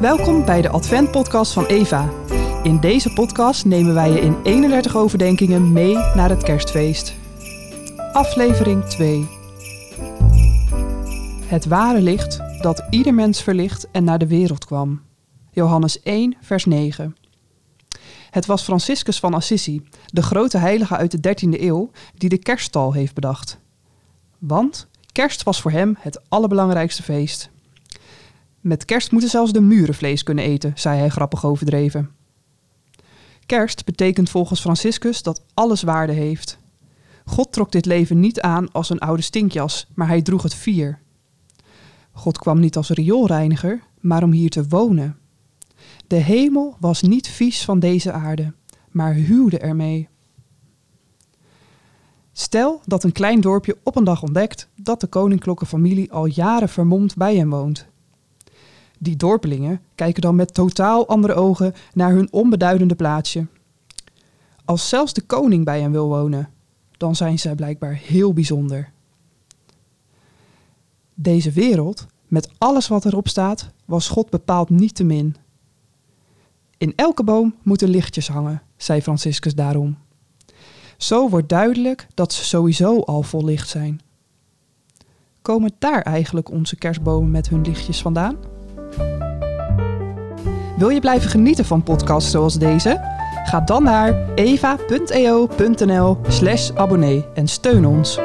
Welkom bij de Advent-podcast van Eva. In deze podcast nemen wij je in 31 overdenkingen mee naar het kerstfeest. Aflevering 2. Het ware licht dat ieder mens verlicht en naar de wereld kwam. Johannes 1, vers 9. Het was Franciscus van Assisi, de grote heilige uit de 13e eeuw, die de kerststal heeft bedacht. Want kerst was voor hem het allerbelangrijkste feest. Met kerst moeten zelfs de muren vlees kunnen eten, zei hij grappig overdreven. Kerst betekent volgens Franciscus dat alles waarde heeft. God trok dit leven niet aan als een oude stinkjas, maar hij droeg het vier. God kwam niet als rioolreiniger, maar om hier te wonen. De hemel was niet vies van deze aarde, maar huwde ermee. Stel dat een klein dorpje op een dag ontdekt dat de koninklijke al jaren vermomd bij hem woont. Die dorpelingen kijken dan met totaal andere ogen naar hun onbeduidende plaatsje. Als zelfs de koning bij hen wil wonen, dan zijn zij blijkbaar heel bijzonder. Deze wereld, met alles wat erop staat, was God bepaald niet te min. In elke boom moeten lichtjes hangen, zei Franciscus daarom. Zo wordt duidelijk dat ze sowieso al vol licht zijn. Komen daar eigenlijk onze kerstbomen met hun lichtjes vandaan? Wil je blijven genieten van podcasts zoals deze? Ga dan naar eva.eo.nl/slash abonnee en steun ons.